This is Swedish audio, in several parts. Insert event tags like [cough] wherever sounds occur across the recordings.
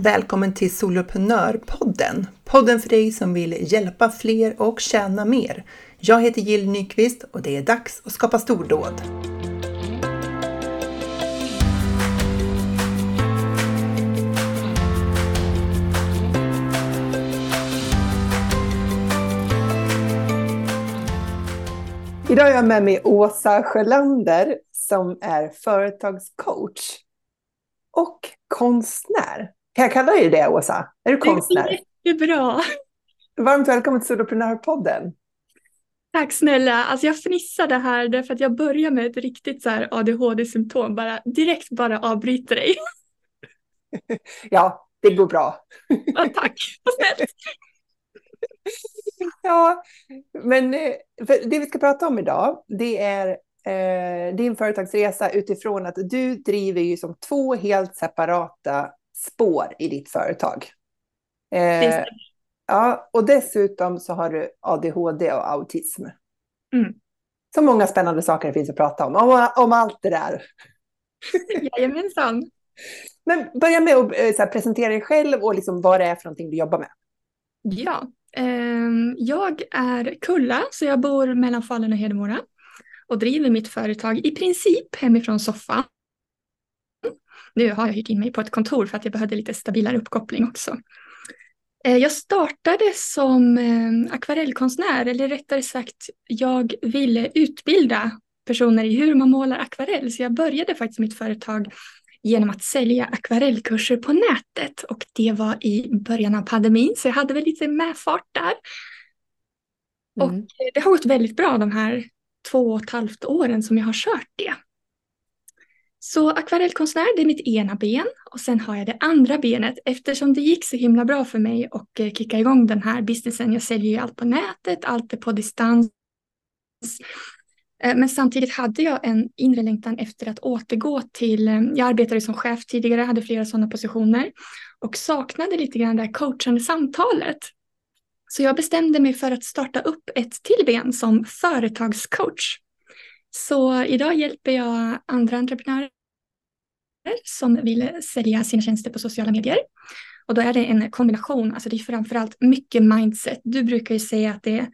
Välkommen till Soloprenörpodden! Podden för dig som vill hjälpa fler och tjäna mer. Jag heter Jill Nyqvist och det är dags att skapa stordåd. Idag är jag med mig Åsa Sjölander som är företagscoach och konstnär. Kan jag kalla dig det, Åsa? Är du konstnär? Det är jättebra. Varmt välkommen till Soloprenörpodden. Tack snälla. Alltså jag fnissade här därför att jag börjar med ett riktigt ADHD-symptom. Bara, direkt bara avbryter dig. [laughs] ja, det går bra. ja, tack, vad snällt. [laughs] ja, men eh, det vi ska prata om idag, det är eh, din företagsresa utifrån att du driver ju som två helt separata spår i ditt företag. Eh, ja, och dessutom så har du ADHD och autism. Mm. Så många spännande saker det finns att prata om, om, om allt det där. [laughs] Jajamensan. Men börja med att eh, här, presentera dig själv och liksom vad det är för någonting du jobbar med. Ja, eh, jag är Kulla, så jag bor mellan Falun och Hedemora och driver mitt företag i princip hemifrån soffan. Nu har jag hyrt in mig på ett kontor för att jag behövde lite stabilare uppkoppling också. Eh, jag startade som eh, akvarellkonstnär, eller rättare sagt, jag ville utbilda personer i hur man målar akvarell. Så jag började faktiskt mitt företag genom att sälja akvarellkurser på nätet och det var i början av pandemin så jag hade väl lite medfart där. Mm. Och det har gått väldigt bra de här två och ett halvt åren som jag har kört det. Så akvarellkonstnär, det är mitt ena ben och sen har jag det andra benet eftersom det gick så himla bra för mig och eh, kicka igång den här businessen. Jag säljer ju allt på nätet, allt är på distans. Eh, men samtidigt hade jag en inre längtan efter att återgå till, eh, jag arbetade som chef tidigare, hade flera sådana positioner och saknade lite grann det här coachande samtalet. Så jag bestämde mig för att starta upp ett till ben som företagscoach. Så idag hjälper jag andra entreprenörer som vill sälja sina tjänster på sociala medier. Och då är det en kombination, alltså det är framförallt mycket mindset. Du brukar ju säga att det är,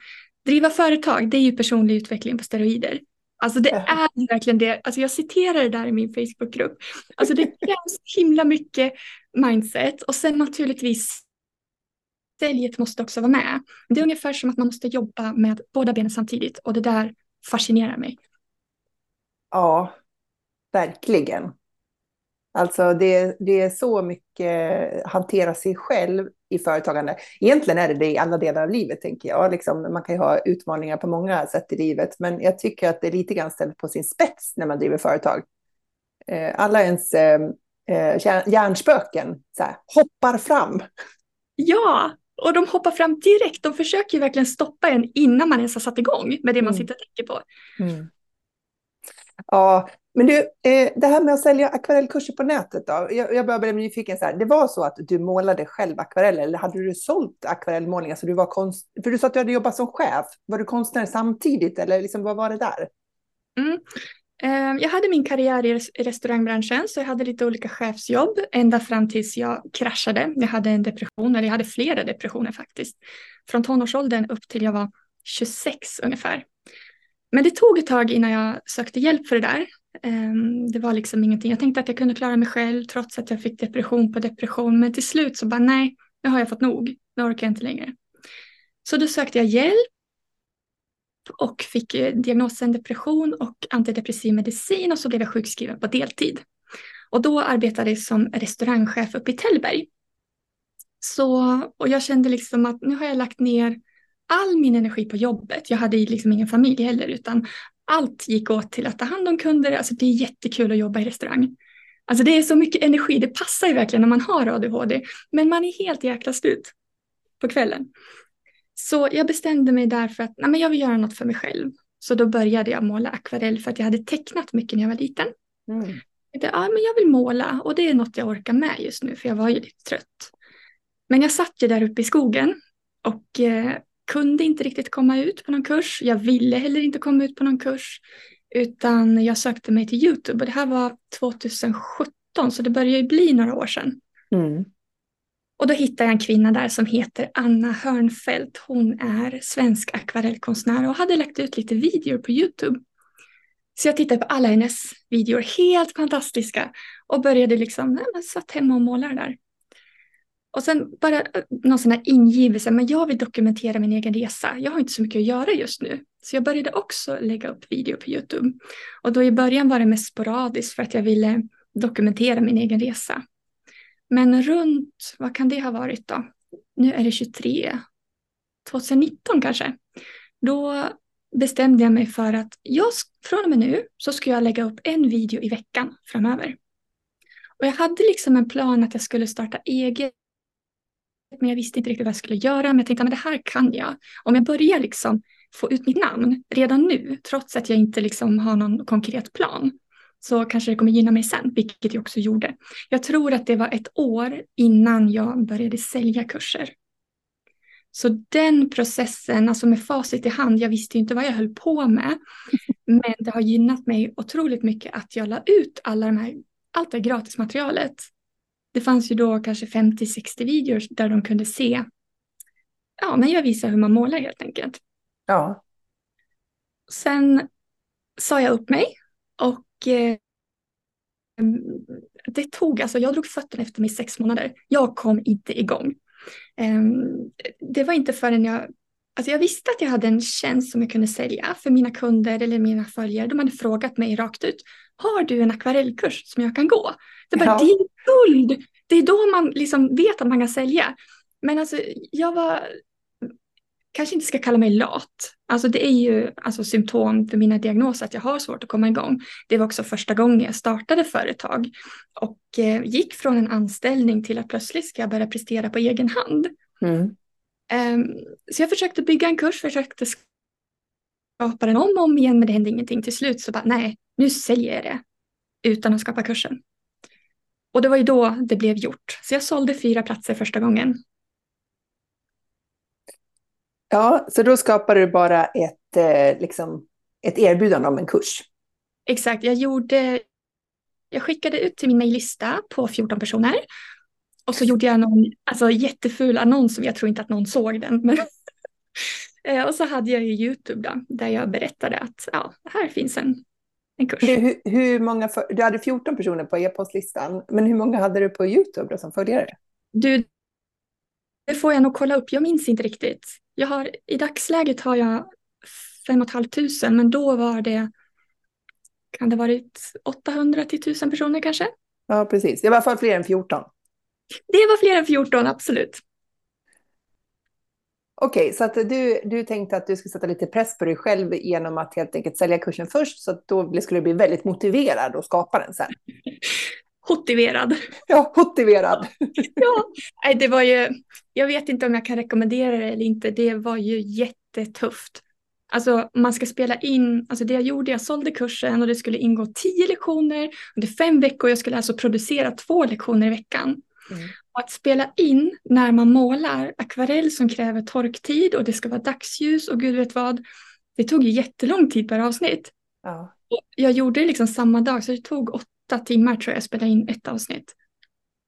driva företag, det är ju personlig utveckling på steroider. Alltså det är verkligen det, alltså jag citerar det där i min Facebookgrupp. Alltså det krävs himla mycket mindset och sen naturligtvis säljet måste också vara med. Det är ungefär som att man måste jobba med båda benen samtidigt och det där fascinerar mig. Ja, verkligen. Alltså det, det är så mycket hantera sig själv i företagande. Egentligen är det det i alla delar av livet, tänker jag. Liksom, man kan ju ha utmaningar på många sätt i livet, men jag tycker att det är lite grann ställt på sin spets när man driver företag. Eh, alla ens eh, eh hjärnspöken så här, hoppar fram. Ja, och de hoppar fram direkt. De försöker ju verkligen stoppa en innan man ens har satt igång med det man mm. sitter och tänker på. Mm. Ja, men du, eh, det här med att sälja akvarellkurser på nätet då? Jag, börjar bli nyfiken. Så här. Det var så att du målade själv akvareller eller hade du sålt akvarellmålningar? Så du var konst... För du sa att du hade jobbat som chef. Var du konstnär samtidigt eller liksom, vad var det där? Mm. Ehm, jag hade min karriär i restaurangbranschen så jag hade lite olika chefsjobb ända fram tills jag kraschade. Jag hade en depression, eller jag hade flera depressioner faktiskt. Från tonårsåldern upp till jag var 26 ungefär. Men det tog ett tag innan jag sökte hjälp för det där. Ehm, det var liksom ingenting. Jag tänkte att jag kunde klara mig själv trots att jag fick depression på depression. Men till slut så bara nej, nu har jag fått nog. Nu orkar jag inte längre. Så då sökte jag hjälp och fick eh, diagnosen depression och antidepressiv medicin och så blev jag sjukskriven på deltid. Och då arbetade jag som restaurangchef uppe i Tällberg. Så, och jag kände liksom att nu har jag lagt ner all min energi på jobbet. Jag hade liksom ingen familj heller utan allt gick åt till att ta hand om kunder. Alltså det är jättekul att jobba i restaurang. Alltså det är så mycket energi, det passar ju verkligen när man har ADHD. Men man är helt jäkla slut på kvällen. Så jag bestämde mig därför att nej, men jag vill göra något för mig själv. Så då började jag måla akvarell för att jag hade tecknat mycket när jag var liten. Mm. Jag tänkte, ja, men jag vill måla och det är något jag orkar med just nu för jag var ju lite trött. Men jag satt ju där uppe i skogen och eh, kunde inte riktigt komma ut på någon kurs. Jag ville heller inte komma ut på någon kurs. Utan jag sökte mig till YouTube och det här var 2017 så det börjar ju bli några år sedan. Mm. Och då hittade jag en kvinna där som heter Anna Hörnfeldt. Hon är svensk akvarellkonstnär och hade lagt ut lite videor på Youtube. Så jag tittade på alla hennes videor, helt fantastiska. Och började liksom, nej, men satt hemma och målade där. Och sen bara eh, någon sån här ingivelse, men jag vill dokumentera min egen resa. Jag har inte så mycket att göra just nu. Så jag började också lägga upp video på Youtube. Och då i början var det mest sporadiskt för att jag ville dokumentera min egen resa. Men runt, vad kan det ha varit då? Nu är det 23, 2019 kanske. Då bestämde jag mig för att jag, från och med nu så ska jag lägga upp en video i veckan framöver. Och jag hade liksom en plan att jag skulle starta eget men jag visste inte riktigt vad jag skulle göra. Men jag tänkte att det här kan jag. Om jag börjar liksom få ut mitt namn redan nu, trots att jag inte liksom har någon konkret plan, så kanske det kommer gynna mig sen, vilket jag också gjorde. Jag tror att det var ett år innan jag började sälja kurser. Så den processen, alltså med facit i hand, jag visste inte vad jag höll på med, [laughs] men det har gynnat mig otroligt mycket att jag la ut alla de här, allt det gratismaterialet det fanns ju då kanske 50-60 videor där de kunde se, ja men jag visar hur man målar helt enkelt. Ja. Sen sa jag upp mig och eh, det tog, alltså jag drog fötterna efter mig sex månader. Jag kom inte igång. Eh, det var inte förrän jag Alltså jag visste att jag hade en tjänst som jag kunde sälja för mina kunder eller mina följare. De hade frågat mig rakt ut. Har du en akvarellkurs som jag kan gå? Det, bara, ja. det är guld! Det är då man liksom vet att man kan sälja. Men alltså jag var, kanske inte ska kalla mig lat. Alltså det är ju alltså, symptom för mina diagnoser att jag har svårt att komma igång. Det var också första gången jag startade företag och eh, gick från en anställning till att plötsligt ska jag börja prestera på egen hand. Mm. Um, så jag försökte bygga en kurs, försökte skapa den om och om igen men det hände ingenting. Till slut så bara nej, nu säljer jag det utan att skapa kursen. Och det var ju då det blev gjort. Så jag sålde fyra platser första gången. Ja, så då skapade du bara ett, eh, liksom, ett erbjudande om en kurs? Exakt, jag gjorde jag skickade ut till min mejllista på 14 personer. Och så gjorde jag någon alltså, jätteful annons som jag tror inte att någon såg den. Men [laughs] och så hade jag ju YouTube då, där jag berättade att ja, här finns en en kurs. Hur, hur många för, du hade 14 personer på e-postlistan, men hur många hade du på YouTube då, som följare? Du, det får jag nog kolla upp, jag minns inte riktigt. Jag har, I dagsläget har jag 5 500 men då var det, kan det varit 800 till 1000 personer kanske? Ja, precis. Det var i alla fall fler än 14. Det var fler än 14, absolut. Okej, så att du, du tänkte att du skulle sätta lite press på dig själv genom att helt enkelt sälja kursen först, så att då skulle du bli väldigt motiverad och skapa den sen. [laughs] Hotiverad. [laughs] Ja, motiverad. [laughs] ja, det var ju, jag vet inte om jag kan rekommendera det eller inte, det var ju jättetufft. Alltså man ska spela in, alltså det jag gjorde, jag sålde kursen och det skulle ingå tio lektioner under fem veckor. Jag skulle alltså producera två lektioner i veckan. Mm. Och att spela in när man målar akvarell som kräver torktid och det ska vara dagsljus och gud vet vad. Det tog ju jättelång tid per avsnitt. Ja. jag gjorde det liksom samma dag så det tog åtta timmar tror jag att spela in ett avsnitt.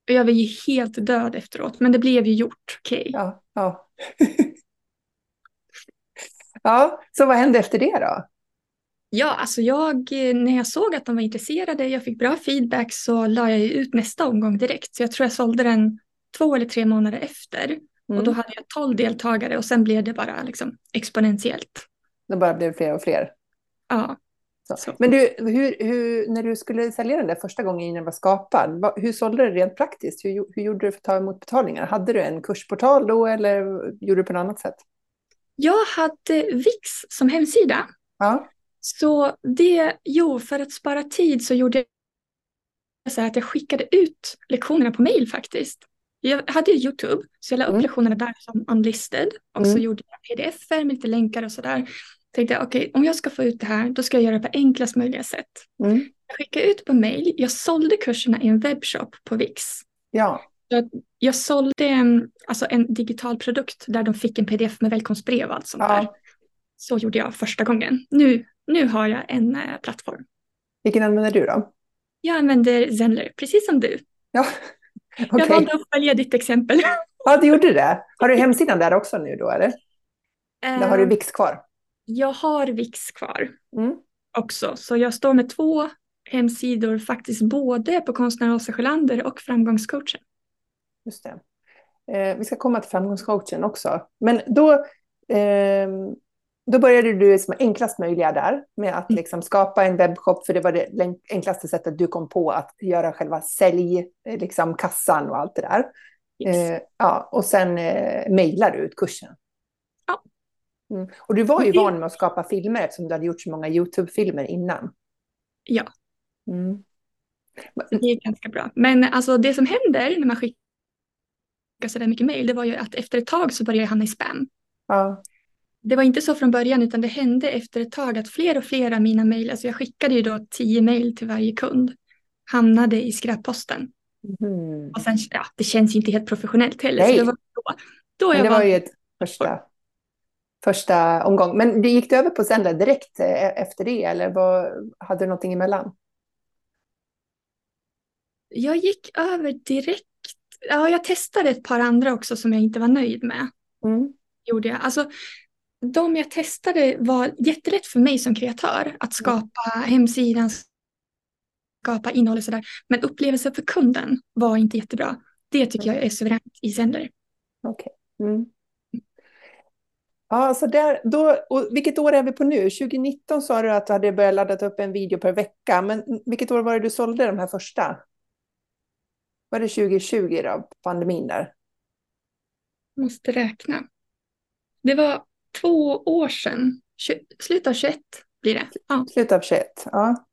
Och jag var ju helt död efteråt men det blev ju gjort. Okej. Okay. Ja, ja. [laughs] ja, så vad hände efter det då? Ja, alltså jag, när jag såg att de var intresserade, jag fick bra feedback så la jag ut nästa omgång direkt. Så jag tror jag sålde den två eller tre månader efter. Mm. Och då hade jag tolv deltagare och sen blev det bara liksom exponentiellt. Det bara blev fler och fler? Ja. Så. Men du, hur, hur, när du skulle sälja den där första gången innan den var skapad, hur sålde du det rent praktiskt? Hur, hur gjorde du för att ta emot betalningar? Hade du en kursportal då eller gjorde du på något annat sätt? Jag hade Vix som hemsida. Ja. Så det, jo, för att spara tid så gjorde jag så här att jag skickade ut lektionerna på mail faktiskt. Jag hade YouTube, så jag la upp mm. lektionerna där som unlisted. Och mm. så gjorde jag pdf med lite länkar och sådär. Tänkte jag, okej, okay, om jag ska få ut det här, då ska jag göra det på enklast möjliga sätt. Mm. Jag skickade ut på mail, jag sålde kurserna i en webbshop på Wix. Ja. Så jag sålde en, alltså en digital produkt där de fick en pdf med välkomstbrev och allt sånt ja. där. Så gjorde jag första gången. Nu nu har jag en eh, plattform. Vilken använder du då? Jag använder Zenler, precis som du. Ja, [laughs] Jag Okej. valde att följa ditt exempel. [laughs] Ja, du gjorde det. Har du hemsidan där också nu då, eller? Där har du Eh, Vix kvar? Jag har Vix kvar Mm. också, så jag står med två hemsidor faktiskt både på konstnären Åsa Sjölander och framgångscoachen. Just det. Eh, vi ska komma till framgångscoachen också. Men då, ehm, då började du som enklast möjliga där med att Mm. liksom skapa en webbshop, för det var det enklaste sättet du kom på att göra själva sälj, liksom kassan och allt det där. Yes. Eh, ja, och sen eh, mejlar du ut kursen. Ja. Mm. Och du var ju van med att skapa filmer eftersom du hade gjort så många YouTube-filmer innan. Ja. Mm. Det är ganska bra. Men alltså det som händer när man skickar så där mycket mejl, det var ju att efter ett tag så började jag hamna i spam. Ja. Det var inte så från början utan det hände efter ett tag att fler och fler av mina mejl, alltså jag skickade ju då tio mejl till varje kund, hamnade i skräpposten. Mhm. Och sen, ja, det känns ju inte helt professionellt heller. Nej. Så det var då, då Men jag det var var, ju ett första, första omgång. Men du gick du över på Sendler direkt eh, efter det eller vad, hade du någonting emellan? jag gick över direkt. Ja, jag testade ett par andra också som jag inte var nöjd med. Mm. Gjorde jag. Alltså, de jag testade var jättelätt för mig som kreatör att skapa hemsidan, skapa innehåll och sådär. Men upplevelsen för kunden var inte jättebra. Det tycker jag är suveränt i Sender. Okej. Mm. Ja, så där, då, och vilket år är vi på nu? 2019 sa du att du hade börjat ladda upp en video per vecka. Men vilket år var det du sålde de här första? Var det 2020 då, pandemin där? Måste räkna. Det var två år sedan. Slutet av 21 blir det. Ja. Slutet av 21, ja.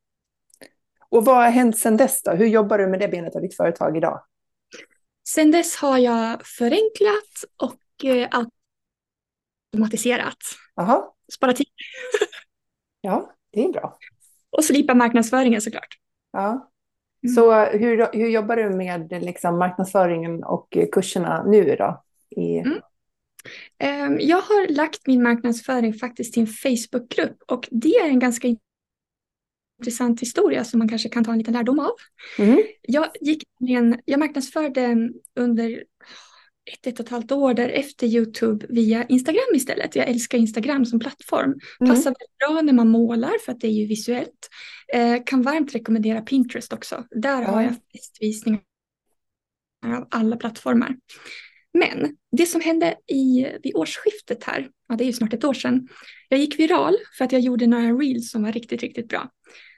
Och vad har hänt sedan dess då? Hur jobbar du med det benet av ditt företag idag? Sen dess har jag förenklat och eh, automatiserat. Jaha, Sparat tid [laughs] ja, det är bra. och slipa marknadsföringen såklart. Ja. Mm. Så hur, hur jobbar du med liksom, marknadsföringen och kurserna nu då? I, Mm. Ehm, Jag har lagt min marknadsföring faktiskt till en Facebookgrupp och det är en ganska intressant historia som man kanske kan ta en liten lärdom av. Mhm. Jag, gick en, jag marknadsförde under ett, ett och ett halvt år därefter YouTube via Instagram istället. Jag älskar Instagram som plattform. Mm. Passar bra när man målar för att det är ju visuellt. Eh, kan varmt rekommendera Pinterest också. Där har Ja. jag visningar av alla plattformar. Men det som hände i, vid årsskiftet här, ja det är ju snart ett år sedan, jag gick viral för att jag gjorde några reels som var riktigt, riktigt bra.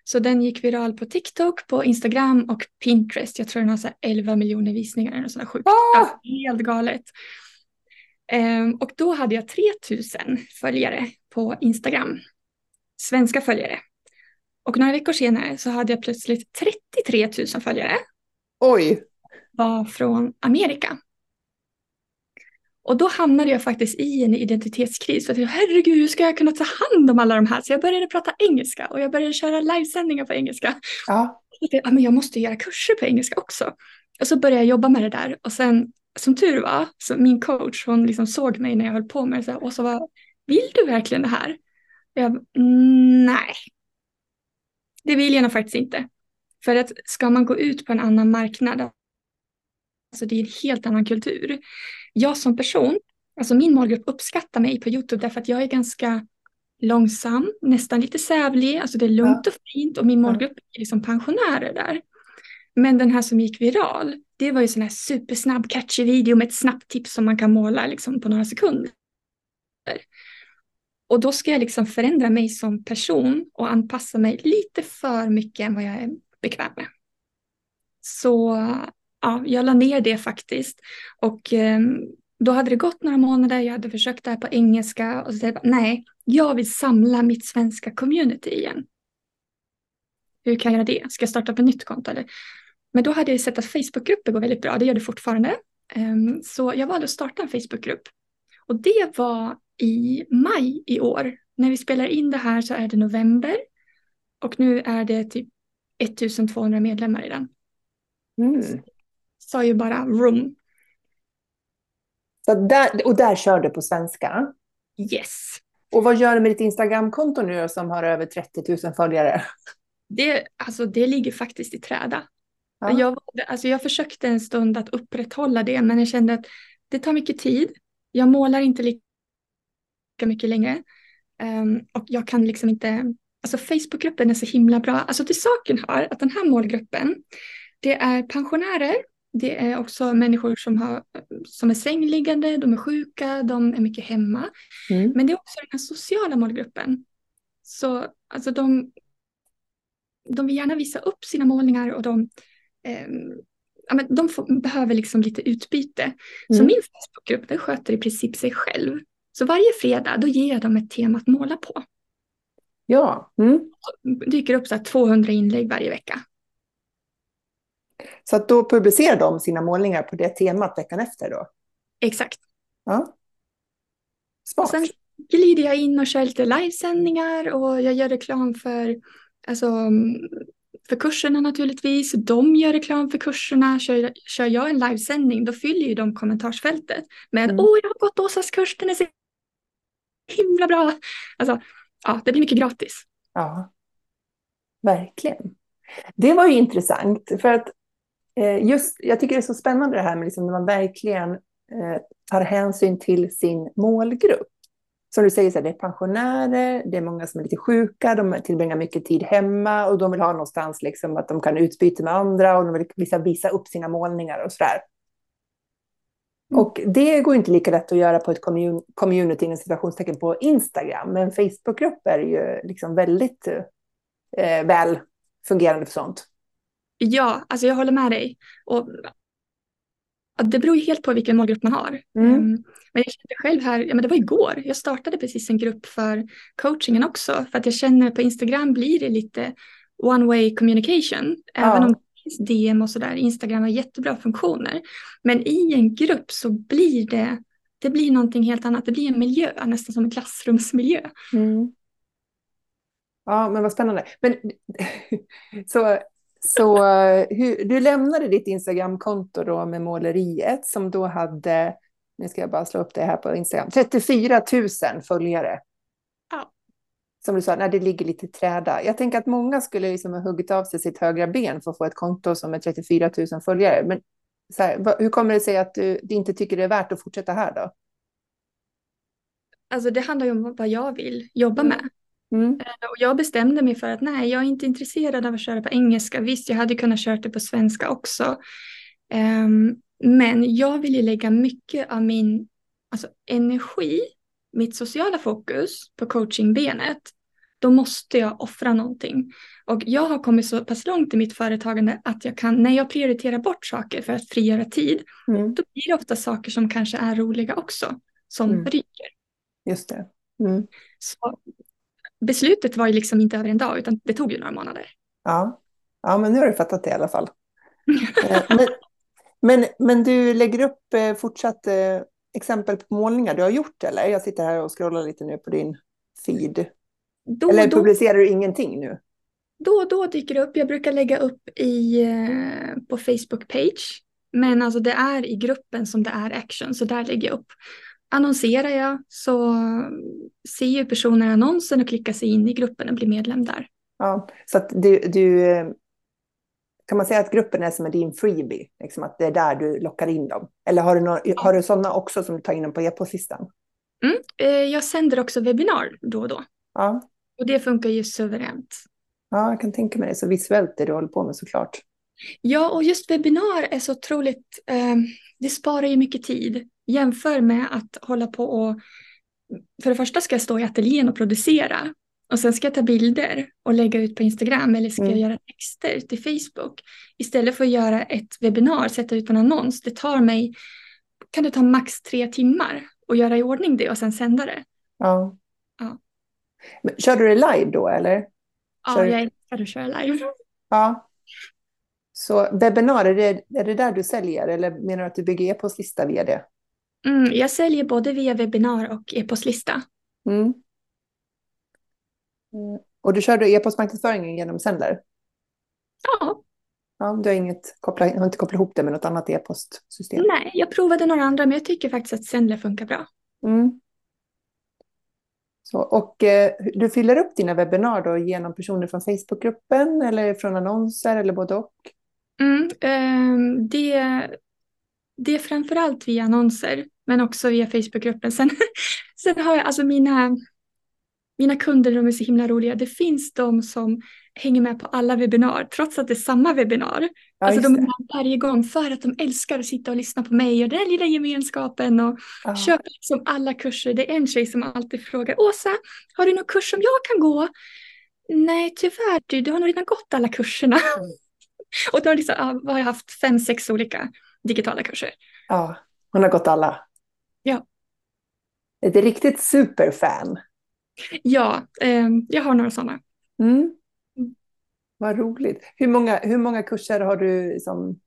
Så den gick viral på TikTok, på Instagram och Pinterest. Jag tror den har så här 11 miljoner visningar eller sådär sjukt. Ah! Ja, helt galet. Ehm, och då hade jag 3000 följare på Instagram. Svenska följare. Och några veckor senare så hade jag plötsligt 33 000 följare. Oj, Var från Amerika. Och då hamnade jag faktiskt i en identitetskris. För att herregud, hur ska jag kunna ta hand om alla de här? Så jag började prata engelska och jag började köra livesändningar på engelska. ja. Ja, men jag måste göra kurser på engelska också. Och så började jag jobba med det där. Och sen, som tur var, så min coach, hon liksom såg mig när jag höll på med det. Och så var, vill du verkligen det här? Och jag, "Mm, nej. Det vill jag nog faktiskt inte. För att ska man gå ut på en annan marknad, alltså det är en helt annan kultur. Jag som person, alltså min målgrupp uppskattar mig på YouTube därför att jag är ganska långsam, nästan lite sävlig, alltså det är lugnt och fint och min målgrupp är liksom pensionärer där. Men den här som gick viral, det var ju sån här supersnabb catchy video med ett snabbt tips som man kan måla liksom på några sekunder. Och då ska jag liksom förändra mig som person och anpassa mig lite för mycket än vad jag är bekväm med. Så ja, jag la ner det faktiskt. Och eh, då hade det gått några månader, jag hade försökt det här på engelska och så tänkte jag, nej, jag vill samla mitt svenska community igen. Hur kan jag göra det? Ska jag starta ett nytt konto eller? Men då hade jag sett att Facebookgrupper går väldigt bra, det gör det fortfarande. Um, så jag valde att starta en Facebookgrupp. Och det var i maj i år. När vi spelar in det här så är det november. Och nu är det typ 1200 medlemmar i den. Mm. Sa ju bara room. Så där, och där kör du på svenska. Yes. Och vad gör du med ditt Instagramkonto nu som har över 30 000 följare? Det, alltså, det ligger faktiskt i träda. Ja. Jag, alltså jag försökte en stund att upprätthålla det, men jag kände att det tar mycket tid. Jag målar inte lika mycket längre. Um, och jag kan liksom inte, alltså Facebookgruppen är så himla bra. Alltså till saken hör att den här målgruppen, det är pensionärer, det är också människor som, har, som är sängliggande, de är sjuka, de är mycket hemma. Mm. Men det är också den här sociala målgruppen. Så alltså de, de vill gärna visa upp sina målningar och de, eh, ja, men de får, behöver liksom lite utbyte. Mm. Så min Facebookgrupp den sköter i princip sig själv. Så varje fredag då ger jag dem ett tema att måla på. Ja. Mm. Det dyker upp så 200 inlägg varje vecka. Så att då publicerar de sina målningar på det temat veckan efter då? Exakt. Ja. Smart. Sen glider jag in och kör lite livesändningar och jag gör reklam för, alltså, för kurserna naturligtvis. De gör reklam för kurserna. Kör, kör jag en livesändning då fyller ju de kommentarsfältet med mm. åh jag har gått Åsas kurs, den är så himla bra. Alltså, ja, det blir mycket gratis. Ja, verkligen. Det var ju intressant för att just, jag tycker det är så spännande det här med liksom när man verkligen eh, tar hänsyn till sin målgrupp. Som du säger, så här, det är pensionärer, det är många som är lite sjuka, de tillbringar mycket tid hemma och de vill ha någonstans liksom att de kan utbyta med andra och de vill visa, visa upp sina målningar och sådär. Mm. Och det går inte lika lätt att göra på ett commun community, en situationstecken på Instagram, men Facebookgrupp är ju liksom väldigt eh, väl fungerande för sånt. Ja, alltså jag håller med dig. Och det beror ju helt på vilken målgrupp man har. Mm. Um, men jag kände själv här, ja men det var igår, jag startade precis en grupp för coachingen också. För att jag känner på Instagram blir det lite one way communication. Ja. Även om det finns DM och sådär. Instagram har jättebra funktioner. Men i en grupp så blir det, det blir någonting helt annat. Det blir en miljö, nästan som en klassrumsmiljö. Mm. Ja, men vad spännande. Men, [laughs] så så hur, du lämnade ditt Instagramkonto då med måleriet som då hade, nu ska jag bara slå upp det här på Instagram, 34 000 följare. Ja. Som du sa, när det ligger lite träda. Jag tänker att många skulle liksom ha huggit av sig sitt högra ben för att få ett konto som är 34 000 följare. Men här, hur kommer det sig att du, du inte tycker det är värt att fortsätta här då? Alltså det handlar ju om vad jag vill jobba mm. med. Mm. Eh, och jag bestämde mig för att nej, jag är inte intresserad av att köra på engelska. Visst, jag hade kunnat köra det på svenska också. Um, men jag vill ju lägga mycket av min alltså, energi, mitt sociala fokus på coachingbenet. Då måste jag offra någonting. Och jag har kommit så pass långt i mitt företagande att jag kan, när jag prioriterar bort saker för att frigöra tid, mm. då blir det ofta saker som kanske är roliga också, som mm. ryker. Just det. Mm. Så beslutet var ju liksom inte över en dag, utan det tog ju några månader. Ja, ja men nu har du fattat det i alla fall. [laughs] Eh, men, men, men, du lägger upp eh, fortsatt eh, exempel på målningar du har gjort, eller? Jag sitter här och scrollar lite nu på din feed. Då, eller publicerar du ingenting nu? Då och då dyker det upp. Jag brukar lägga upp i, på Facebook page. Men alltså det är i gruppen som det är action, så där lägger jag upp annonserar jag så ser ju personer annonsen och klickar sig in i gruppen och blir medlem där. Ja, så att du, du kan man säga att gruppen är som din freebie, liksom att det är där du lockar in dem? Eller har du, no har du sådana också som du tar in dem på e-postlistan? Mm, eh, jag sänder också webbinar då och då. Ja. Och det funkar ju suveränt. Ja, jag kan tänka mig det. Så visuellt det du håller på med såklart. Ja, och just webbinar är så otroligt, eh, det sparar ju mycket tid. Jämför med att hålla på och, för det första ska jag stå i ateljén och producera. Och sen ska jag ta bilder och lägga ut på Instagram eller ska mm. jag göra texter till Facebook. Istället för att göra ett webbinar, sätta ut en annons. Det tar mig, kan det ta max tre timmar att göra i ordning det och sen sända det. Ja. ja. Men, kör du det live då eller? Ja, kör... jag älskar att köra live. Ja. Så webbinar, är det, är det där du säljer eller menar du att du bygger e-postlista via det? Mm, jag säljer både via webbinar och e-postlista. Mm. Och du körde e-postmarknadsföringen genom Sender? Ja. ja du har, inget koppla, har inte kopplat ihop det med något annat e-postsystem? Nej, jag provade några andra men jag tycker faktiskt att Sender funkar bra. Mm. Så, och eh, du fyller upp dina webbinar då genom personer från Facebookgruppen eller från annonser eller både och? Mm, eh, det, det är framförallt via annonser, men också via Facebookgruppen. Sen, [laughs] sen har jag alltså mina, mina kunder, de är så himla roliga. Det finns de som hänger med på alla webbinar, trots att det är samma webbinar. Ja, alltså de är med varje gång för att de älskar att sitta och lyssna på mig och den här lilla gemenskapen och Ja. köper liksom alla kurser. Det är en tjej som alltid frågar Åsa, har du någon kurs som jag kan gå? Nej, tyvärr du, du har nog redan gått alla kurserna. [laughs] och då har, liksom, ja, har jag haft fem, sex olika digitala kurser. ja, hon har gått alla. Ja. Ett riktigt superfan. Ja, eh, jag har några sådana. Mm. Mm. Vad roligt. Hur många, hur många kurser har du som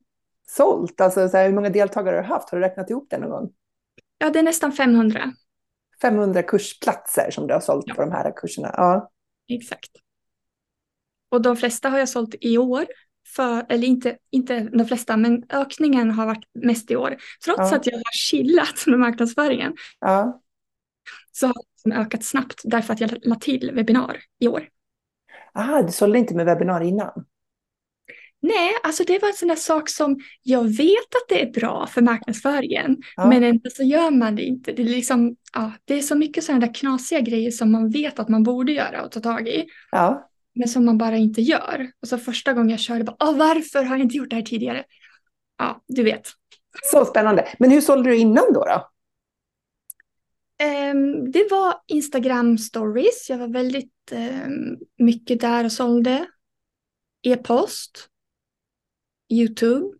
sålt? Alltså, så här, hur många deltagare har du haft? Har du räknat ihop det någon gång? Ja, det är nästan 500. 500 kursplatser som du har sålt Ja. på de här kurserna. Ja. Exakt. Och de flesta har jag sålt i år. För, eller inte, inte de flesta, men ökningen har varit mest i år. Trots Ja. att jag har chillat med marknadsföringen ja. så har den ökat snabbt därför att jag la till webbinar i år. Aha, du sålde inte med webbinar innan? Nej, alltså det var en sån där sak som jag vet att det är bra för marknadsföringen, Ja. men ändå så gör man det inte. Det är, liksom, ja, det är så mycket sådana där knasiga grejer som man vet att man borde göra och ta tag i, Ja. Men som man bara inte gör. Och så första gången jag körde, bara, varför har jag inte gjort det här tidigare? Ja, du vet. Så spännande. Men hur sålde du innan då? då? Ehm, det var Instagram stories. Jag var väldigt ehm, mycket där och sålde. E-post. Youtube.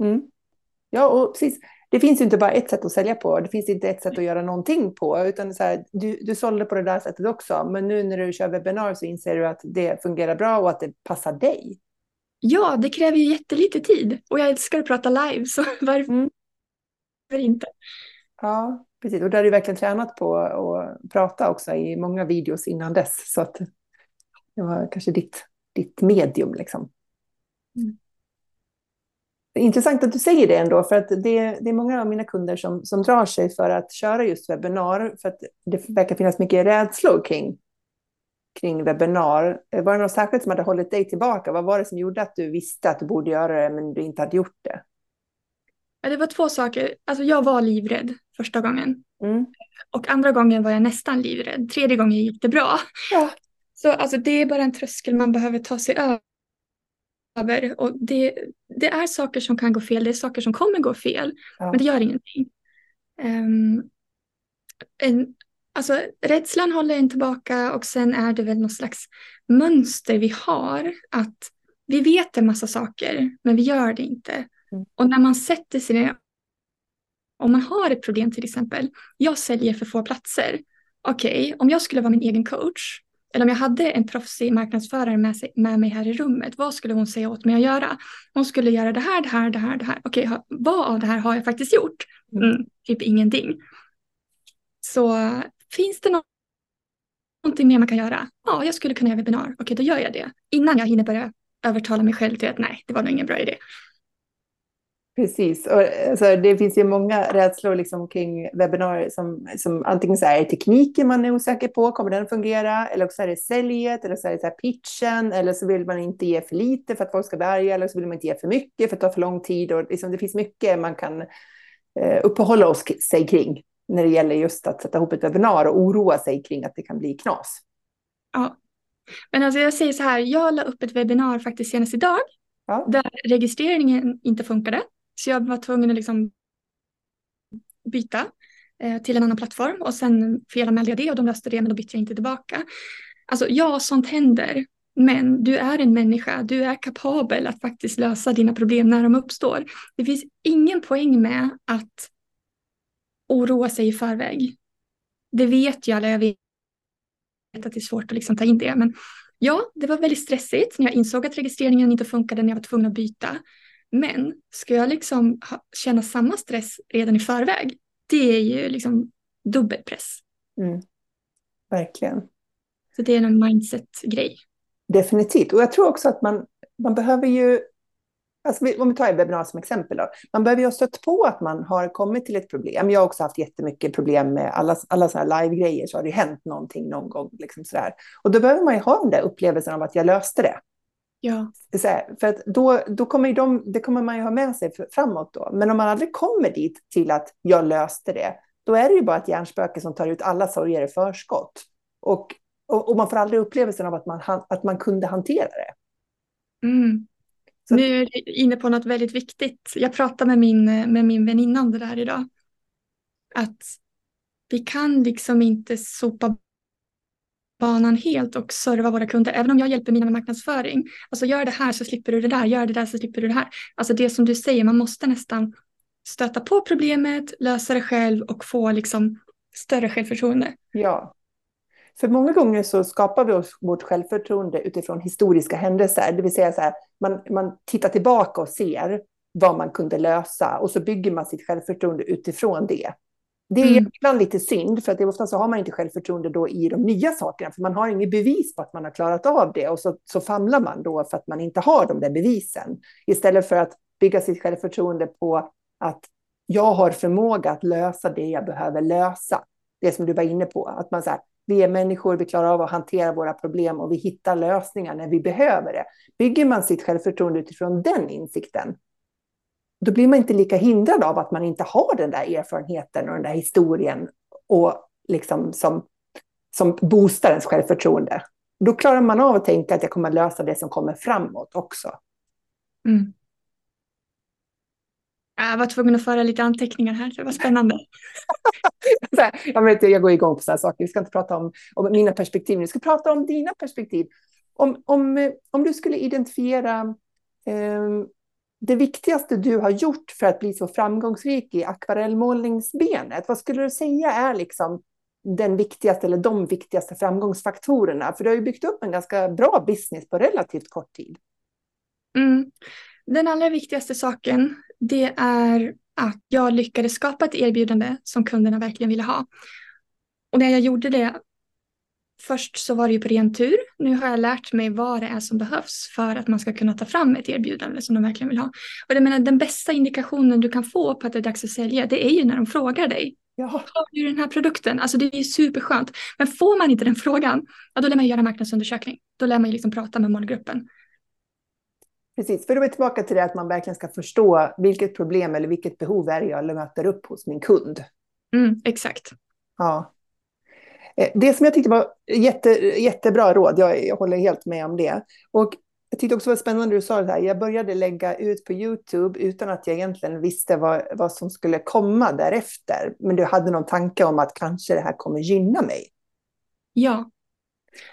Mm. Ja, och precis. Det finns ju inte bara ett sätt att sälja på. Det finns inte ett sätt att göra någonting på. Utan så här, du, du sålde på det där sättet också. Men nu när du kör webbinar så inser du att det fungerar bra och att det passar dig. Ja, det kräver ju jättelite tid. Och jag älskar att prata live, så [laughs] varför Mm. inte? Ja, precis. Och där har du verkligen tränat på att prata också i många videos innan dess. Så att det var kanske ditt, ditt medium liksom. Mm. Intressant att du säger det ändå, för att det, det är många av mina kunder som, som drar sig för att köra just webbinar, för att det verkar finnas mycket rädslor kring, kring webbinar. Var det något särskilt som hade hållit dig tillbaka? Vad var det som gjorde att du visste att du borde göra det, men du inte hade gjort det? Ja, det var två saker. Alltså jag var livrädd första gången. Mm. Och andra gången var jag nästan livrädd. Tredje gången gick det bra. Ja. Så alltså, det är bara en tröskel man behöver ta sig över. Och det, det är saker som kan gå fel. Det är saker som kommer gå fel. Ja. Men det gör ingenting. Ehm, en, alltså, rädslan håller en tillbaka och sen är det väl någon slags mönster vi har. Att vi vet en massa saker men vi gör det inte. Mm. Och när man sätter sig ner. Om man har ett problem till exempel. Jag säljer för få platser. Okej, om jag skulle vara min egen coach. Eller om jag hade en proffsig marknadsförare med, sig, med mig här i rummet. Vad skulle hon säga åt mig att göra? Hon skulle göra det här, det här, det här, det här. Okej, vad av det här har jag faktiskt gjort? Mm, typ ingenting. Så finns det nå- någonting mer man kan göra? Ja, jag skulle kunna göra webbinar. Okej, då gör jag det. Innan jag hinner börja övertala mig själv till att nej, det var nog ingen bra idé. Precis, och, alltså, det finns ju många rädslor liksom, kring webbinarier som, som antingen så här, är tekniken man är osäker på, kommer den fungera? Eller så är det säljet, eller så är det så här, pitchen, eller så vill man inte ge för lite för att folk ska bli arga, eller så vill man inte ge för mycket för att tar för lång tid. Och, liksom, det finns mycket man kan eh, uppehålla oss, sig kring när det gäller just att sätta ihop ett webbinar och oroa sig kring att det kan bli knas. Ja. Men alltså jag säger så här, jag la upp ett webbinar faktiskt senast idag. Ja. Där registreringen inte funkade. Så jag var tvungen att liksom byta eh, till en annan plattform. Och sen felanmälde jag det och de löste det men då bytte jag inte tillbaka. Alltså ja, sånt händer. Men du är en människa, du är kapabel att faktiskt lösa dina problem när de uppstår. Det finns ingen poäng med att oroa sig i förväg. Det vet jag. Eller jag vet att det är svårt att liksom ta in det. Men ja, det var väldigt stressigt när jag insåg att registreringen inte funkade när jag var tvungen att byta. Men ska jag liksom ha, känna samma stress redan i förväg? Det är ju liksom dubbelpress. Mm. Verkligen. Så det är en mindset-grej. Definitivt. Och jag tror också att man, man behöver ju, alltså om vi tar ett webbinar som exempel då, man behöver ju ha stött på att man har kommit till ett problem. Jag har också haft jättemycket problem med alla, alla sådana här live-grejer, så har det hänt någonting någon gång. Liksom sådär. Och då behöver man ju ha den där upplevelsen av att jag löste det. Ja. Här, för att då, då kommer de, det kommer man ju ha med sig framåt då. Men om man aldrig kommer dit till att jag löste det, då är det ju bara ett hjärnspöke som tar ut alla sorger i förskott. Och, och, och, man får aldrig upplevelsen av att man, att man kunde hantera det. Mm. Så. Nu är du inne på något väldigt viktigt. Jag pratade med min, med min väninna om det där idag. Att vi kan liksom inte sopa banan helt och serva våra kunder. Även om jag hjälper mina med marknadsföring. Alltså gör det här så slipper du det där, gör det där så slipper du det här. Alltså det som du säger, man måste nästan stöta på problemet, lösa det själv och få liksom större självförtroende. Ja. För många gånger så skapar vi oss vårt självförtroende utifrån historiska händelser. Det vill säga så här, man, man tittar tillbaka och ser vad man kunde lösa och så bygger man sitt självförtroende utifrån det. Det är mm. ibland lite synd, för att det ofta så har man inte självförtroende då i de nya sakerna, för man har inget bevis på att man har klarat av det, och så, så famlar man då för att man inte har de där bevisen. Istället för att bygga sitt självförtroende på att jag har förmåga att lösa det jag behöver lösa. Det som du var inne på, att man så här, vi är människor, vi klarar av att hantera våra problem och vi hittar lösningar när vi behöver det. Bygger man sitt självförtroende utifrån den insikten, då blir man inte lika hindrad av att man inte har den där erfarenheten och den där historien och liksom som, som boostar ens självförtroende. Då klarar man av att tänka att jag kommer lösa det som kommer framåt också. Mm. Jag var tvungen att föra lite anteckningar här, det var spännande. [laughs] jag, vet, jag går igång på sådana saker. Vi ska inte prata om, om mina perspektiv, vi ska prata om dina perspektiv. Om, om, om du skulle identifiera eh, det viktigaste du har gjort för att bli så framgångsrik i akvarellmålningsbenet, vad skulle du säga är liksom den viktigaste eller de viktigaste framgångsfaktorerna? För du har ju byggt upp en ganska bra business på relativt kort tid. Mm. Den allra viktigaste saken, det är att jag lyckades skapa ett erbjudande som kunderna verkligen ville ha. Och när jag gjorde det Först så var det ju på ren tur. Nu har jag lärt mig vad det är som behövs för att man ska kunna ta fram ett erbjudande som de verkligen vill ha. Och jag menar, den bästa indikationen du kan få på att det är dags att sälja, det är ju när de frågar dig. Ja. Har du den här produkten? Alltså det är ju superskönt. Men får man inte den frågan, ja, då lär man göra marknadsundersökning. Då lär man ju liksom prata med målgruppen. Precis, för då är vi tillbaka till det att man verkligen ska förstå vilket problem eller vilket behov är det jag möter upp hos min kund. Mm, exakt. Ja. Eh, det som jag tyckte var jätte, jättebra råd, jag, jag håller helt med om det. Och jag tyckte också det var spännande du sa det här, jag började lägga ut på YouTube utan att jag egentligen visste vad, vad som skulle komma därefter. Men du hade någon tanke om att kanske det här kommer gynna mig. Ja.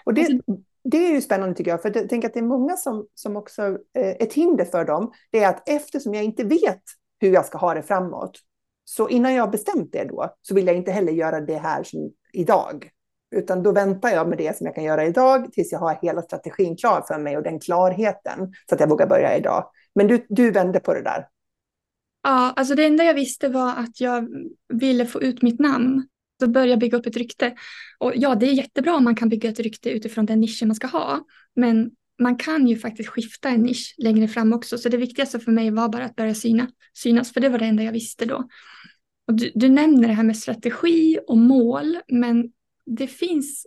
Och det, alltså- det är ju spännande tycker jag, för jag tänker att det är många som, som också, eh, ett hinder för dem, det är att eftersom jag inte vet hur jag ska ha det framåt, så innan jag har bestämt det då, så vill jag inte heller göra det här som idag. Utan då väntar jag med det som jag kan göra idag tills jag har hela strategin klar för mig och den klarheten så att jag vågar börja idag. Men du, du vände på det där. Ja, alltså det enda jag visste var att jag ville få ut mitt namn. Så börja bygga upp ett rykte. Och ja, det är jättebra om man kan bygga ett rykte utifrån den nischen man ska ha. Men man kan ju faktiskt skifta en nisch längre fram också. Så det viktigaste för mig var bara att börja syna, synas, för det var det enda jag visste då. Och du, du nämner det här med strategi och mål, men det finns...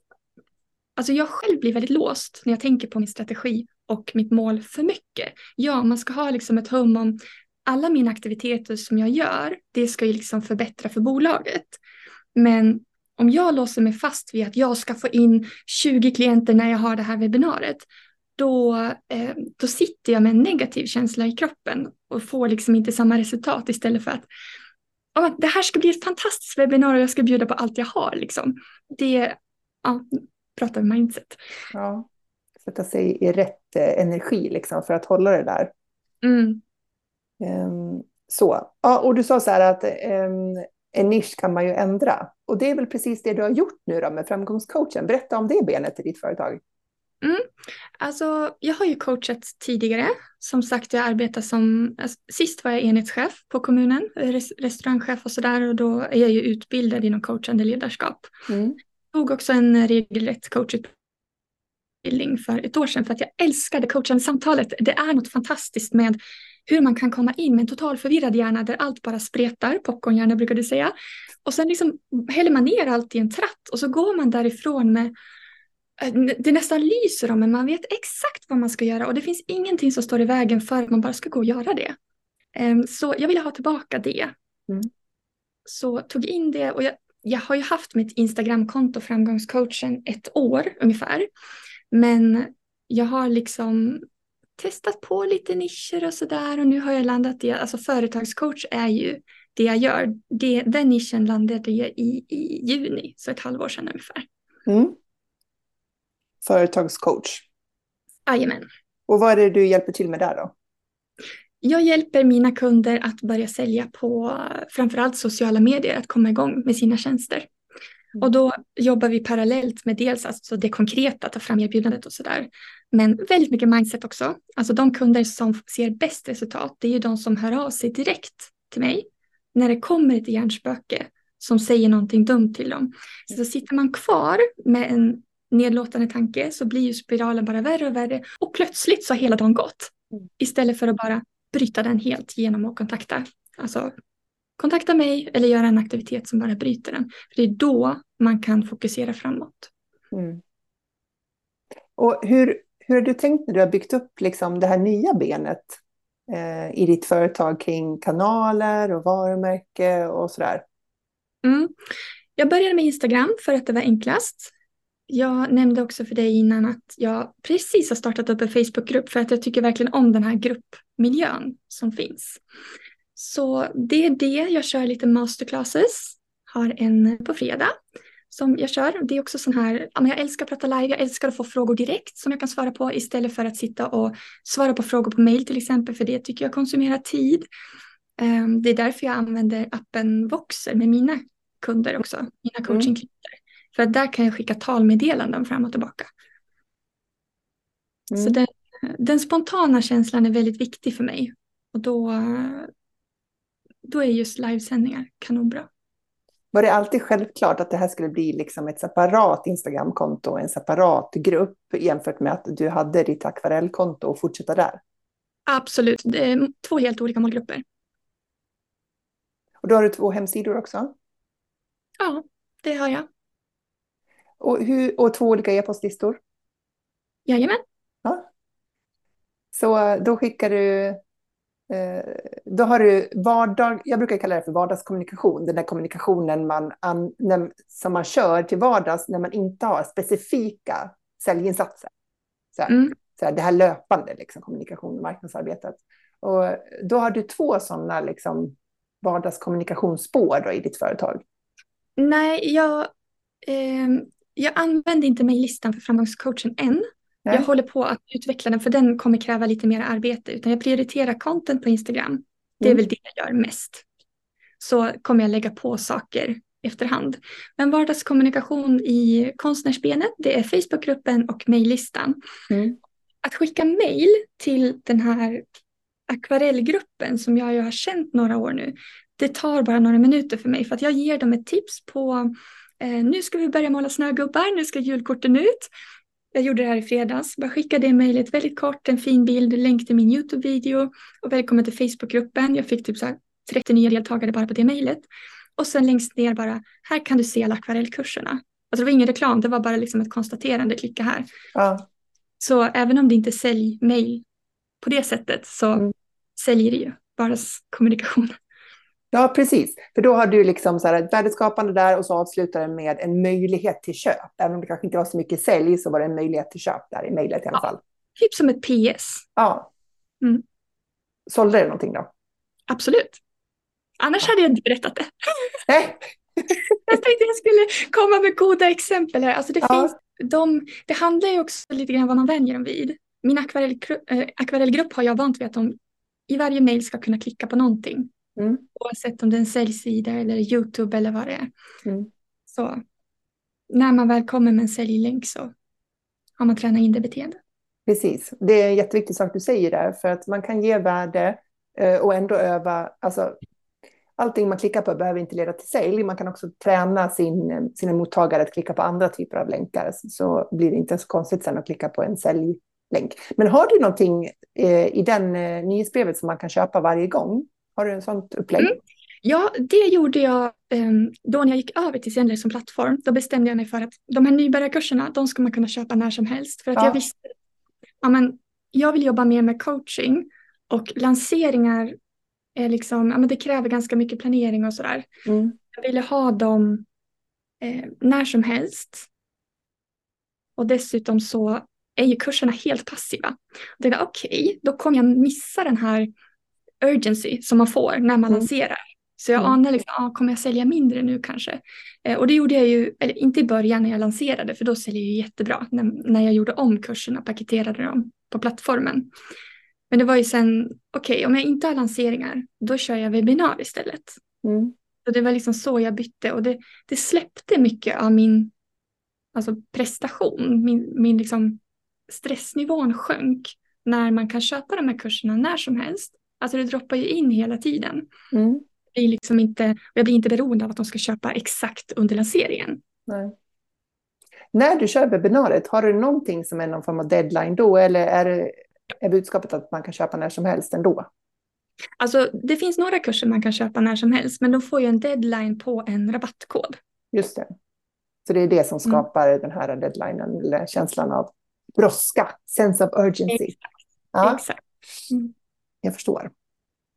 Alltså jag själv blir väldigt låst när jag tänker på min strategi och mitt mål för mycket. Ja, man ska ha liksom ett hum om alla mina aktiviteter som jag gör, det ska ju liksom förbättra för bolaget. Men om jag låser mig fast vid att jag ska få in 20 klienter när jag har det här webbinariet, då, eh, då sitter jag med en negativ känsla i kroppen och får liksom inte samma resultat istället för att oh, det här ska bli ett fantastiskt webbinarium och jag ska bjuda på allt jag har. Liksom. Det ja, pratar mindset. Ja, sätta sig i rätt eh, energi liksom, för att hålla det där. Mm. Um, så, ja, och du sa så här att um, en nisch kan man ju ändra. Och det är väl precis det du har gjort nu då med framgångscoachen. Berätta om det benet i ditt företag. Mm. Alltså, jag har ju coachat tidigare. Som sagt, jag arbetar som... Alltså, sist var jag enhetschef på kommunen, res, restaurangchef och sådär. Och då är jag ju utbildad inom coachande ledarskap. Mm. Tog också en regelrätt coachutbildning för ett år sedan för att jag älskade coachande samtalet. Det är något fantastiskt med hur man kan komma in med en total förvirrad hjärna där allt bara spretar, popcornhjärna brukar du säga. Och sen liksom häller man ner allt i en tratt och så går man därifrån med det nästan lyser om men man vet exakt vad man ska göra och det finns ingenting som står i vägen för att man bara ska gå och göra det. Ehm, så jag ville ha tillbaka det. Mm. Så tog in det och jag, jag har ju haft mitt Instagramkonto Framgångscoachen ett år ungefär. Men jag har liksom testat på lite nischer och sådär och nu har jag landat i, alltså företagscoach är ju det jag gör. Det, den nischen landade jag i i juni, så ett halvår sedan ungefär. Mm. Företagscoach? Jajamän. Och vad är det du hjälper till med där då? Jag hjälper mina kunder att börja sälja på framförallt sociala medier, att komma igång med sina tjänster. Mm. Och då jobbar vi parallellt med dels alltså det konkreta, ta fram erbjudandet och sådär. Men väldigt mycket mindset också. Alltså de kunder som ser bäst resultat, det är ju de som hör av sig direkt till mig när det kommer ett hjärnspöke som säger någonting dumt till dem. Så sitter man kvar med en nedlåtande tanke så blir ju spiralen bara värre och värre och plötsligt så har hela dagen gått. Mm. Istället för att bara bryta den helt genom att kontakta. Alltså kontakta mig eller göra en aktivitet som bara bryter den. För det är då man kan fokusera framåt. Mm. Och hur, hur har du tänkt när du har byggt upp liksom det här nya benet eh, i ditt företag kring kanaler och varumärke och sådär? Mm. Jag började med Instagram för att det var enklast. Jag nämnde också för dig innan att jag precis har startat upp en Facebookgrupp för att jag tycker verkligen om den här gruppmiljön som finns. Så det är det. Jag kör lite masterclasses. Har en på fredag som jag kör. Det är också sån här, jag älskar att prata live, jag älskar att få frågor direkt som jag kan svara på istället för att sitta och svara på frågor på mail till exempel, för det tycker jag konsumerar tid. Ehm, det är därför jag använder appen Voxer med mina kunder också, mina mm. För där kan jag skicka talmeddelanden fram och tillbaka. Mm. Så den, den, spontana känslan är väldigt viktig för mig. Och då, då är just livesändningar kanonbra. Var det alltid självklart att det här skulle bli liksom ett separat Instagramkonto, en separat grupp jämfört med att du hade ditt akvarellkonto och fortsätta där? Absolut, det är två helt olika målgrupper. Och då har du två hemsidor också? Ja, det har jag. Och, hur, och två olika e-postlistor? Jajamän. Ja. Så då skickar du Eh, då har du vardag, jag brukar kalla det för vardagskommunikation, den där kommunikationen man, som man kör till vardags när man inte har specifika säljinsatser. Så här, mm. så här, det här löpande liksom, kommunikation och marknadsarbetet. Och då har du två sådana liksom, vardagskommunikationsspår då, i ditt företag. Nej, jag, eh, jag använder inte mejllistan för framgångscoachen än. Nej. Jag håller på att utveckla den för den kommer kräva lite mer arbete. Utan jag prioriterar content på Instagram. Det är mm. väl det jag gör mest. Så kommer jag lägga på saker efterhand. Men vardagskommunikation i konstnärsbenet, det är Facebookgruppen och mejllistan. Mm. Att skicka mejl till den här akvarellgruppen som jag ju har känt några år nu, det tar bara några minuter för mig för att jag ger dem ett tips på nu ska vi börja måla snögubbar, nu ska julkorten ut. Jag gjorde det här i fredags. Bara skickade det mejlet väldigt kort, en fin bild, länk till min YouTube-video och välkommen till Facebookgruppen. Jag fick typ så 30 nya deltagare bara på det mejlet. Och sen längst ner bara, här kan du se alla akvarellkurserna. Alltså det var ingen reklam, det var bara liksom ett konstaterande, klicka här. Ja. Så även om det inte är säljmejl på det sättet så mm. säljer det ju vardagskommunikation. Ja, precis. För då har du liksom så här ett värdeskapande där och så avslutar den med en möjlighet till köp. Även om det kanske inte var så mycket sälj så var det en möjlighet till köp där i mejlet i alla fall. typ som ett PS. Ja. Mm. Sålde det någonting då? Absolut. Annars hade jag inte berättat det. [laughs] Nej. [laughs] jag tänkte jag skulle komma med goda exempel här. Alltså det, ja. finns, de, det handlar ju också lite grann vad man vänjer dem vid. Min äh, akvarellgrupp har jag vant vid att de i varje mejl ska kunna klicka på någonting. Mm. Oavsett om det är en säljsida eller YouTube eller vad det är. Mm. Så när man väl kommer med en säljlänk så har man tränat in det beteendet. Precis, det är en jätteviktig sak du säger där, för att man kan ge värde eh, och ändå öva, alltså allting man klickar på behöver inte leda till sälj. Man kan också träna sin, sina mottagare att klicka på andra typer av länkar, så blir det inte så konstigt sen att klicka på en säljlänk. Men har du någonting eh, i den eh, nyhetsbrevet som man kan köpa varje gång? Har du en sånt upplägg? Mm. Ja, det gjorde jag um, då när jag gick över till Zenler som plattform. Då bestämde jag mig för att de här nybörjarkurserna, de ska man kunna köpa när som helst. För att ja. jag visste, ja men jag vill jobba mer med coaching och lanseringar är liksom, ja men det kräver ganska mycket planering och sådär. Mm. Jag ville ha dem eh, när som helst. Och dessutom så är ju kurserna helt passiva. Okej, okay, då kommer jag missa den här urgency som man får när man mm. lanserar. Så jag mm. anar liksom, ah, kommer jag sälja mindre nu kanske? Eh, och det gjorde jag ju, eller inte i början när jag lanserade, för då säljer jag jättebra. När, när jag gjorde om kurserna, paketerade dem på plattformen. Men det var ju sen, okej, okay, om jag inte har lanseringar, då kör jag webbinar istället. Mm. Så det var liksom så jag bytte och det, det släppte mycket av min alltså prestation. Min, min liksom stressnivån sjönk när man kan köpa de här kurserna när som helst. Alltså det droppar ju in hela tiden. Mm. Jag, blir liksom inte, jag blir inte beroende av att de ska köpa exakt under lanseringen. Nej. När du kör webbinariet, har du någonting som är någon form av deadline då eller är, det, är budskapet att man kan köpa när som helst ändå? Alltså det finns några kurser man kan köpa när som helst men de får ju en deadline på en rabattkod. Just det. Så det är det som mm. skapar mm. den här deadlinen eller känslan av brådska, sense of urgency. Exakt. Ja. Exakt. Mm. Jag förstår.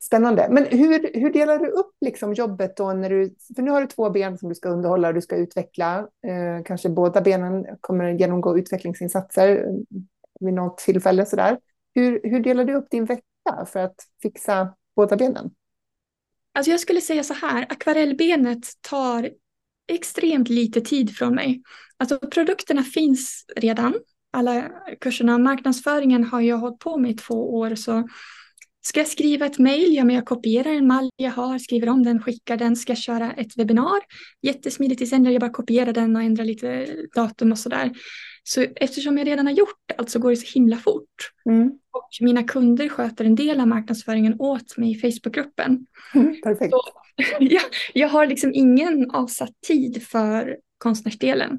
Spännande. Men hur, hur delar du upp liksom jobbet då? När du, för nu har du två ben som du ska underhålla och du ska utveckla. Eh, kanske båda benen kommer genomgå utvecklingsinsatser vid något tillfälle. Sådär. Hur, hur delar du upp din vecka för att fixa båda benen? Alltså jag skulle säga så här, akvarellbenet tar extremt lite tid från mig. Alltså produkterna finns redan, alla kurserna. Marknadsföringen har jag hållit på med i två år så Ska jag skriva ett mejl? Ja, men jag kopierar en mall jag har, skriver om den, skickar den. Ska jag köra ett webbinar? Jättesmidigt i sändare, jag bara kopierar den och ändrar lite datum och sådär. Så eftersom jag redan har gjort allt så går det så himla fort. Mm. Och mina kunder sköter en del av marknadsföringen åt mig i Facebookgruppen. Mm, perfekt. Så, [laughs] jag, jag har liksom ingen avsatt tid för konstnärsdelen.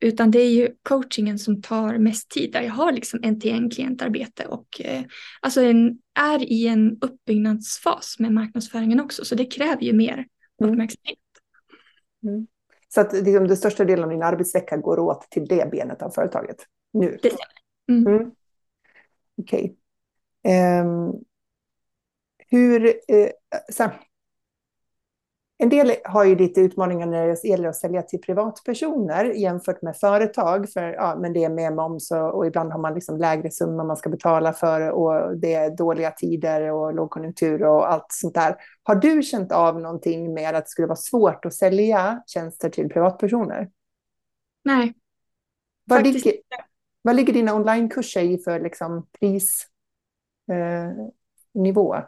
Utan det är ju coachingen som tar mest tid. Där jag har liksom en till en klientarbete och eh, alltså en, är i en uppbyggnadsfas med marknadsföringen också. Så det kräver ju mer mm. uppmärksamhet. Mm. Så att liksom, den största delen av din arbetsvecka går åt till det benet av företaget nu? Det stämmer. Mm. mm. Okej. Okay. Um, ehm, hur, så en del har ju lite utmaningar när det gäller att sälja till privatpersoner jämfört med företag. För, ja, men det är med moms och, och ibland har man liksom lägre summa man ska betala för och det är dåliga tider och lågkonjunktur och allt sånt där. Har du känt av någonting med att det skulle vara svårt att sälja tjänster till privatpersoner? Nej. Vad, ligger, vad ligger dina onlinekurser i för liksom prisnivå? Eh,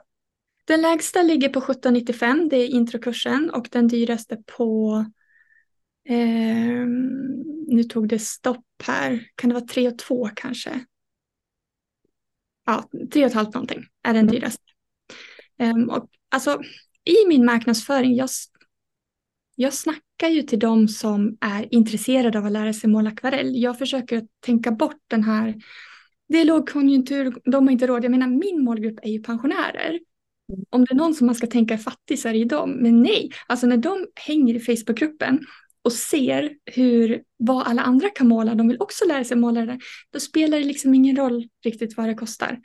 den lägsta ligger på 1795, det är introkursen och den dyraste på eh, nu tog det stopp här, kan det vara 3 och 2 kanske? Ja, 3 och halvt någonting är den mm. dyraste. Um, och, alltså, I min marknadsföring, jag, jag snackar ju till de som är intresserade av att lära sig måla akvarell. Jag försöker tänka bort den här, det är lågkonjunktur, de har inte råd. Jag menar min målgrupp är ju pensionärer. Om det är någon som man ska tänka är fattig så är det ju dem. Men nej, alltså när de hänger i Facebookgruppen och ser hur, vad alla andra kan måla, de vill också lära sig måla det där, då spelar det liksom ingen roll riktigt vad det kostar.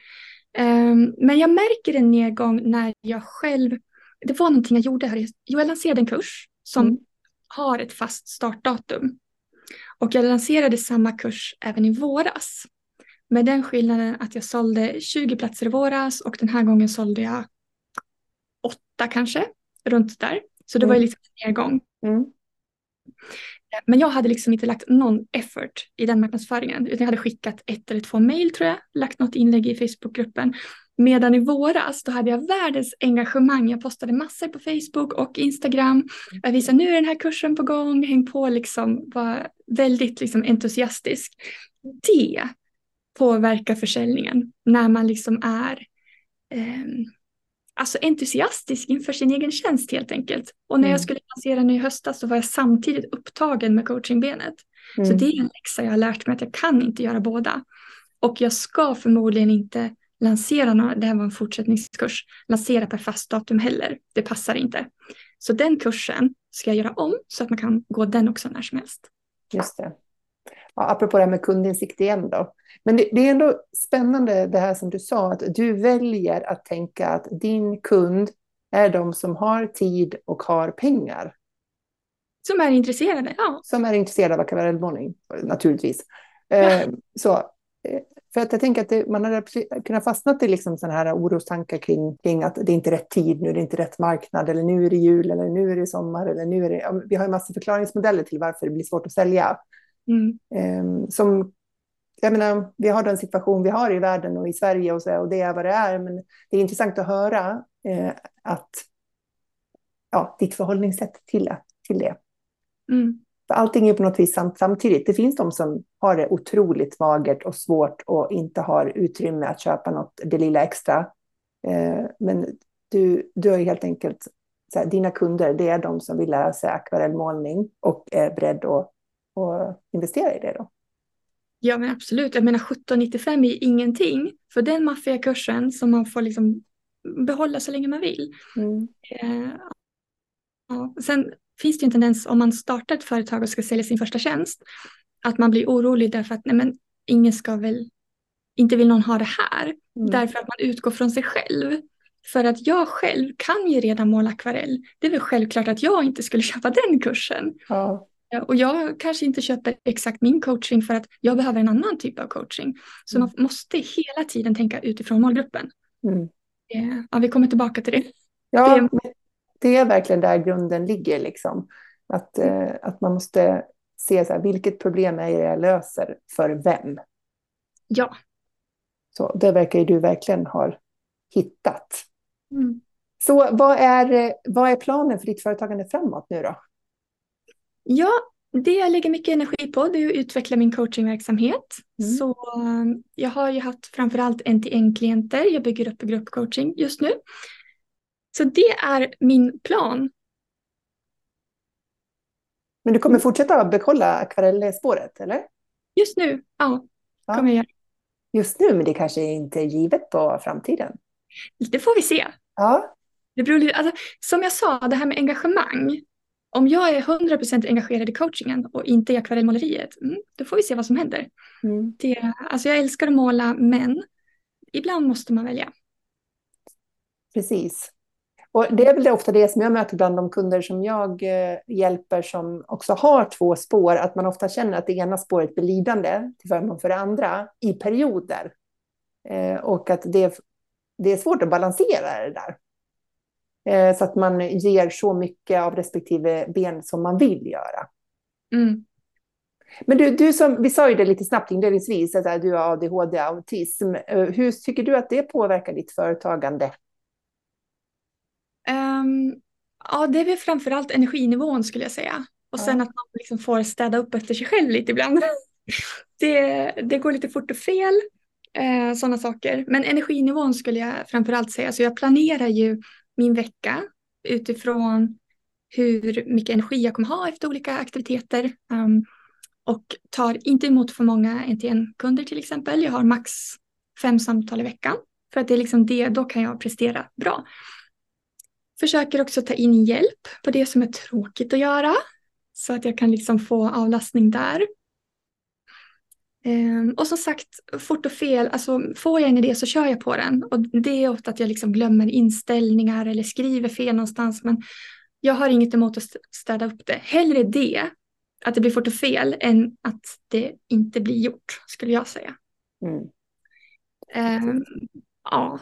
Um, men jag märker en nedgång när jag själv, det var någonting jag gjorde här, jag lanserade en kurs som mm. har ett fast startdatum. Och jag lanserade samma kurs även i våras. Med den skillnaden att jag sålde 20 platser i våras och den här gången sålde jag åtta kanske, runt där. Så det mm. var ju liksom en nedgång. Mm. Men jag hade liksom inte lagt någon effort i den marknadsföringen. Utan jag hade skickat ett eller två mejl tror jag, lagt något inlägg i Facebookgruppen. Medan i våras då hade jag världens engagemang. Jag postade massor på Facebook och Instagram. Jag visade nu är den här kursen på gång, häng på liksom, var väldigt liksom entusiastisk. Det påverkar försäljningen när man liksom är eh, alltså entusiastisk inför sin egen tjänst helt enkelt. Och när mm. jag skulle lansera nu i höstas så var jag samtidigt upptagen med coachingbenet. Mm. Så det är en läxa jag har lärt mig att jag kan inte göra båda. Och jag ska förmodligen inte lansera, några, det här var en fortsättningskurs, lansera per fast datum heller. Det passar inte. Så den kursen ska jag göra om så att man kan gå den också när som helst. Just det. Ja, apropå det här med kundinsikt igen då. Men det, det, är ändå spännande det här som du sa, att du väljer att tänka att din kund är de som har tid och har pengar. Som är intresserade, ja. Som är intresserade av akvarellmålning, naturligtvis. Ja. Eh, så, eh, för att jag tänker att det, man hade kunnat fastnat i liksom sådana här orostankar kring, kring att det är inte rätt tid nu, det är inte rätt marknad, eller nu är det jul, eller nu är det sommar, eller nu är det... Vi har en massa förklaringsmodeller till varför det blir svårt att sälja. Mm. Eh, som, jag menar, vi har den situation vi har i världen och i Sverige och, så, och det är vad det är, men det är intressant att höra eh, att ja, ditt förhållningssätt till, till det. Mm. För allting är på något vis samt, samtidigt. Det finns de som har det otroligt magert och svårt och inte har utrymme att köpa något, det lilla extra. Eh, men du, du har helt enkelt, här, dina kunder, det är de som vill lära sig akvarellmålning och är beredda att, att investera i det då. Ja men absolut, jag menar 1795 är ingenting för den maffiakursen som man får liksom behålla så länge man vill. Mm. Eh, ja. Sen finns det en tendens om man startar ett företag och ska sälja sin första tjänst att man blir orolig därför att nej men, ingen ska väl, inte vill någon ha det här. Mm. Därför att man utgår från sig själv. För att jag själv kan ju redan måla akvarell. Det är väl självklart att jag inte skulle [laughs] köpa den kursen. Ja. Och jag kanske inte köper exakt min coaching för att jag behöver en annan typ av coaching. Så mm. man måste hela tiden tänka utifrån målgruppen. Mm. Ja, vi kommer tillbaka till det. Ja, det, det är verkligen där grunden ligger. Liksom. Att, eh, att man måste se så här, vilket problem är det jag löser för vem? Ja. Så det verkar ju du verkligen ha hittat. Mm. Så vad är, vad är planen för ditt företagande framåt nu då? Ja, det jag lägger mycket energi på det är att utveckla min coachingverksamhet. Mm. Så um, jag har ju haft framförallt en-till-en-klienter. Jag bygger upp gruppcoaching just nu. Så det är min plan. Men du kommer fortsätta att behålla akvarellspåret, eller? Just nu, ja. ja. Kommer jag Just nu, men det kanske inte är givet på framtiden. Det får vi se. Ja. Det beror, alltså, som jag sa, det här med engagemang. Om jag är 100% engagerad i coachingen och inte i akvarellmåleriet, mm, då får vi se vad som händer. Mm. Det, alltså jag älskar att måla, men ibland måste man välja. Precis. Och det är väl ofta det som jag möter bland de kunder som jag eh, hjälper som också har två spår, att man ofta känner att det ena spåret blir lidande till förmån för det andra i perioder. Eh, och att det, det är svårt att balansera det där. Eh, så att man ger så mycket av respektive ben som man vill göra. Mm. Men du, du som, vi sa ju det lite snabbt inledningsvis, att du har ADHD, autism. Hur tycker du att det påverkar ditt företagande? Um, ja, det är väl framförallt energinivån skulle jag säga. Och sen att man liksom får städa upp efter sig själv lite ibland. [laughs] det, det går lite fort och fel, eh, sådana saker. Men energinivån skulle jag framförallt säga. Så jag planerar ju min vecka utifrån hur mycket energi jag kommer ha efter olika aktiviteter. Um, och tar inte emot för många NTN-kunder till exempel. Jag har max fem samtal i veckan. För att det är liksom det, då kan jag prestera bra. Försöker också ta in hjälp på det som är tråkigt att göra. Så att jag kan liksom få avlastning där. Um, och som sagt, fort och fel, alltså får jag en idé så kör jag på den. Och det är ofta att jag liksom glömmer inställningar eller skriver fel någonstans. Men jag har inget emot att städa upp det. Hellre det, att det blir fort och fel, än att det inte blir gjort, skulle jag säga. Mm. Um, ja,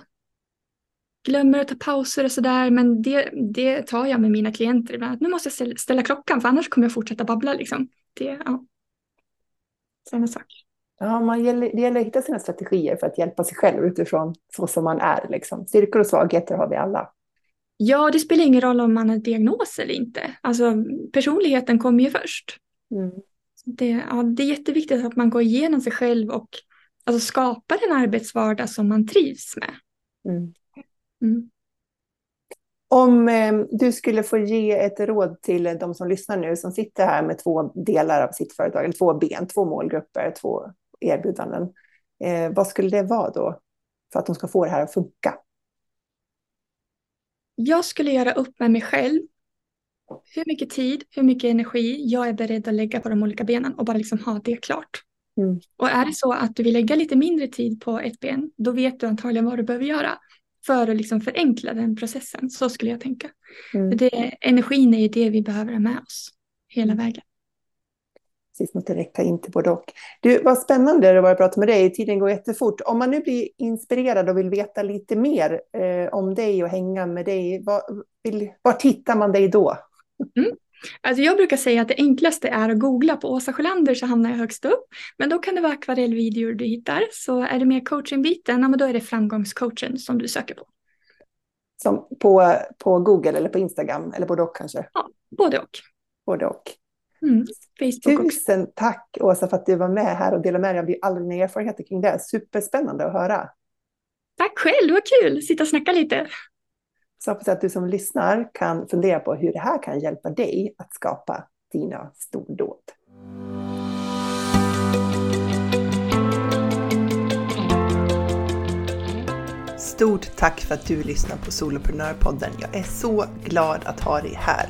glömmer att ta pauser och sådär. Men det, det tar jag med mina klienter ibland. Nu måste jag ställa klockan för annars kommer jag fortsätta babbla. Liksom. Det, ja. Samma sak. Ja, man gäller, det gäller att hitta sina strategier för att hjälpa sig själv utifrån så som man är. Liksom. Styrkor och svagheter har vi alla. Ja, det spelar ingen roll om man har diagnos eller inte. Alltså, personligheten kommer ju först. Mm. Det, ja, det är jätteviktigt att man går igenom sig själv och alltså, skapar en arbetsvardag som man trivs med. Mm. Mm. Om eh, du skulle få ge ett råd till de som lyssnar nu, som sitter här med två delar av sitt företag, eller två ben, två målgrupper, två erbjudanden. Eh, vad skulle det vara då? för att de ska få det här att funka? Jag skulle göra upp med mig själv hur mycket tid, hur mycket energi jag är beredd att lägga på de olika benen och bara liksom ha det klart. Mm. Och är det så att du vill lägga lite mindre tid på ett ben, då vet du antagligen vad du behöver göra för att liksom förenkla den processen. Så skulle jag tänka. Mm. Det, energin är ju det vi behöver ha med oss hela mm. vägen. Precis, något direkt ta in till både och. Du, vad spännande det var att prata med dig. Tiden går jättefort. Om man nu blir inspirerad och vill veta lite mer eh, om dig och hänga med dig, var, vill, var tittar man dig då? Mm. Alltså jag brukar säga att det enklaste är att googla på Åsa Sjölander så hamnar jag högst upp. Men då kan det vara akvarellvideor du hittar. Så är det mer coachingbiten, ja, då är det framgångscoachen som du söker på. Som på, på Google eller på Instagram eller både och kanske? Ja, både och. Både och. Mm, Tusen också. tack Åsa för att du var med här och delade med dig av alla dina erfarenheter kring det. Superspännande att höra. Tack själv, det var kul att sitta och snacka lite. Så hoppas att du som lyssnar kan fundera på hur det här kan hjälpa dig att skapa dina stordåd. Stort tack för att du lyssnar på Soloprenörpodden. Jag är så glad att ha dig här.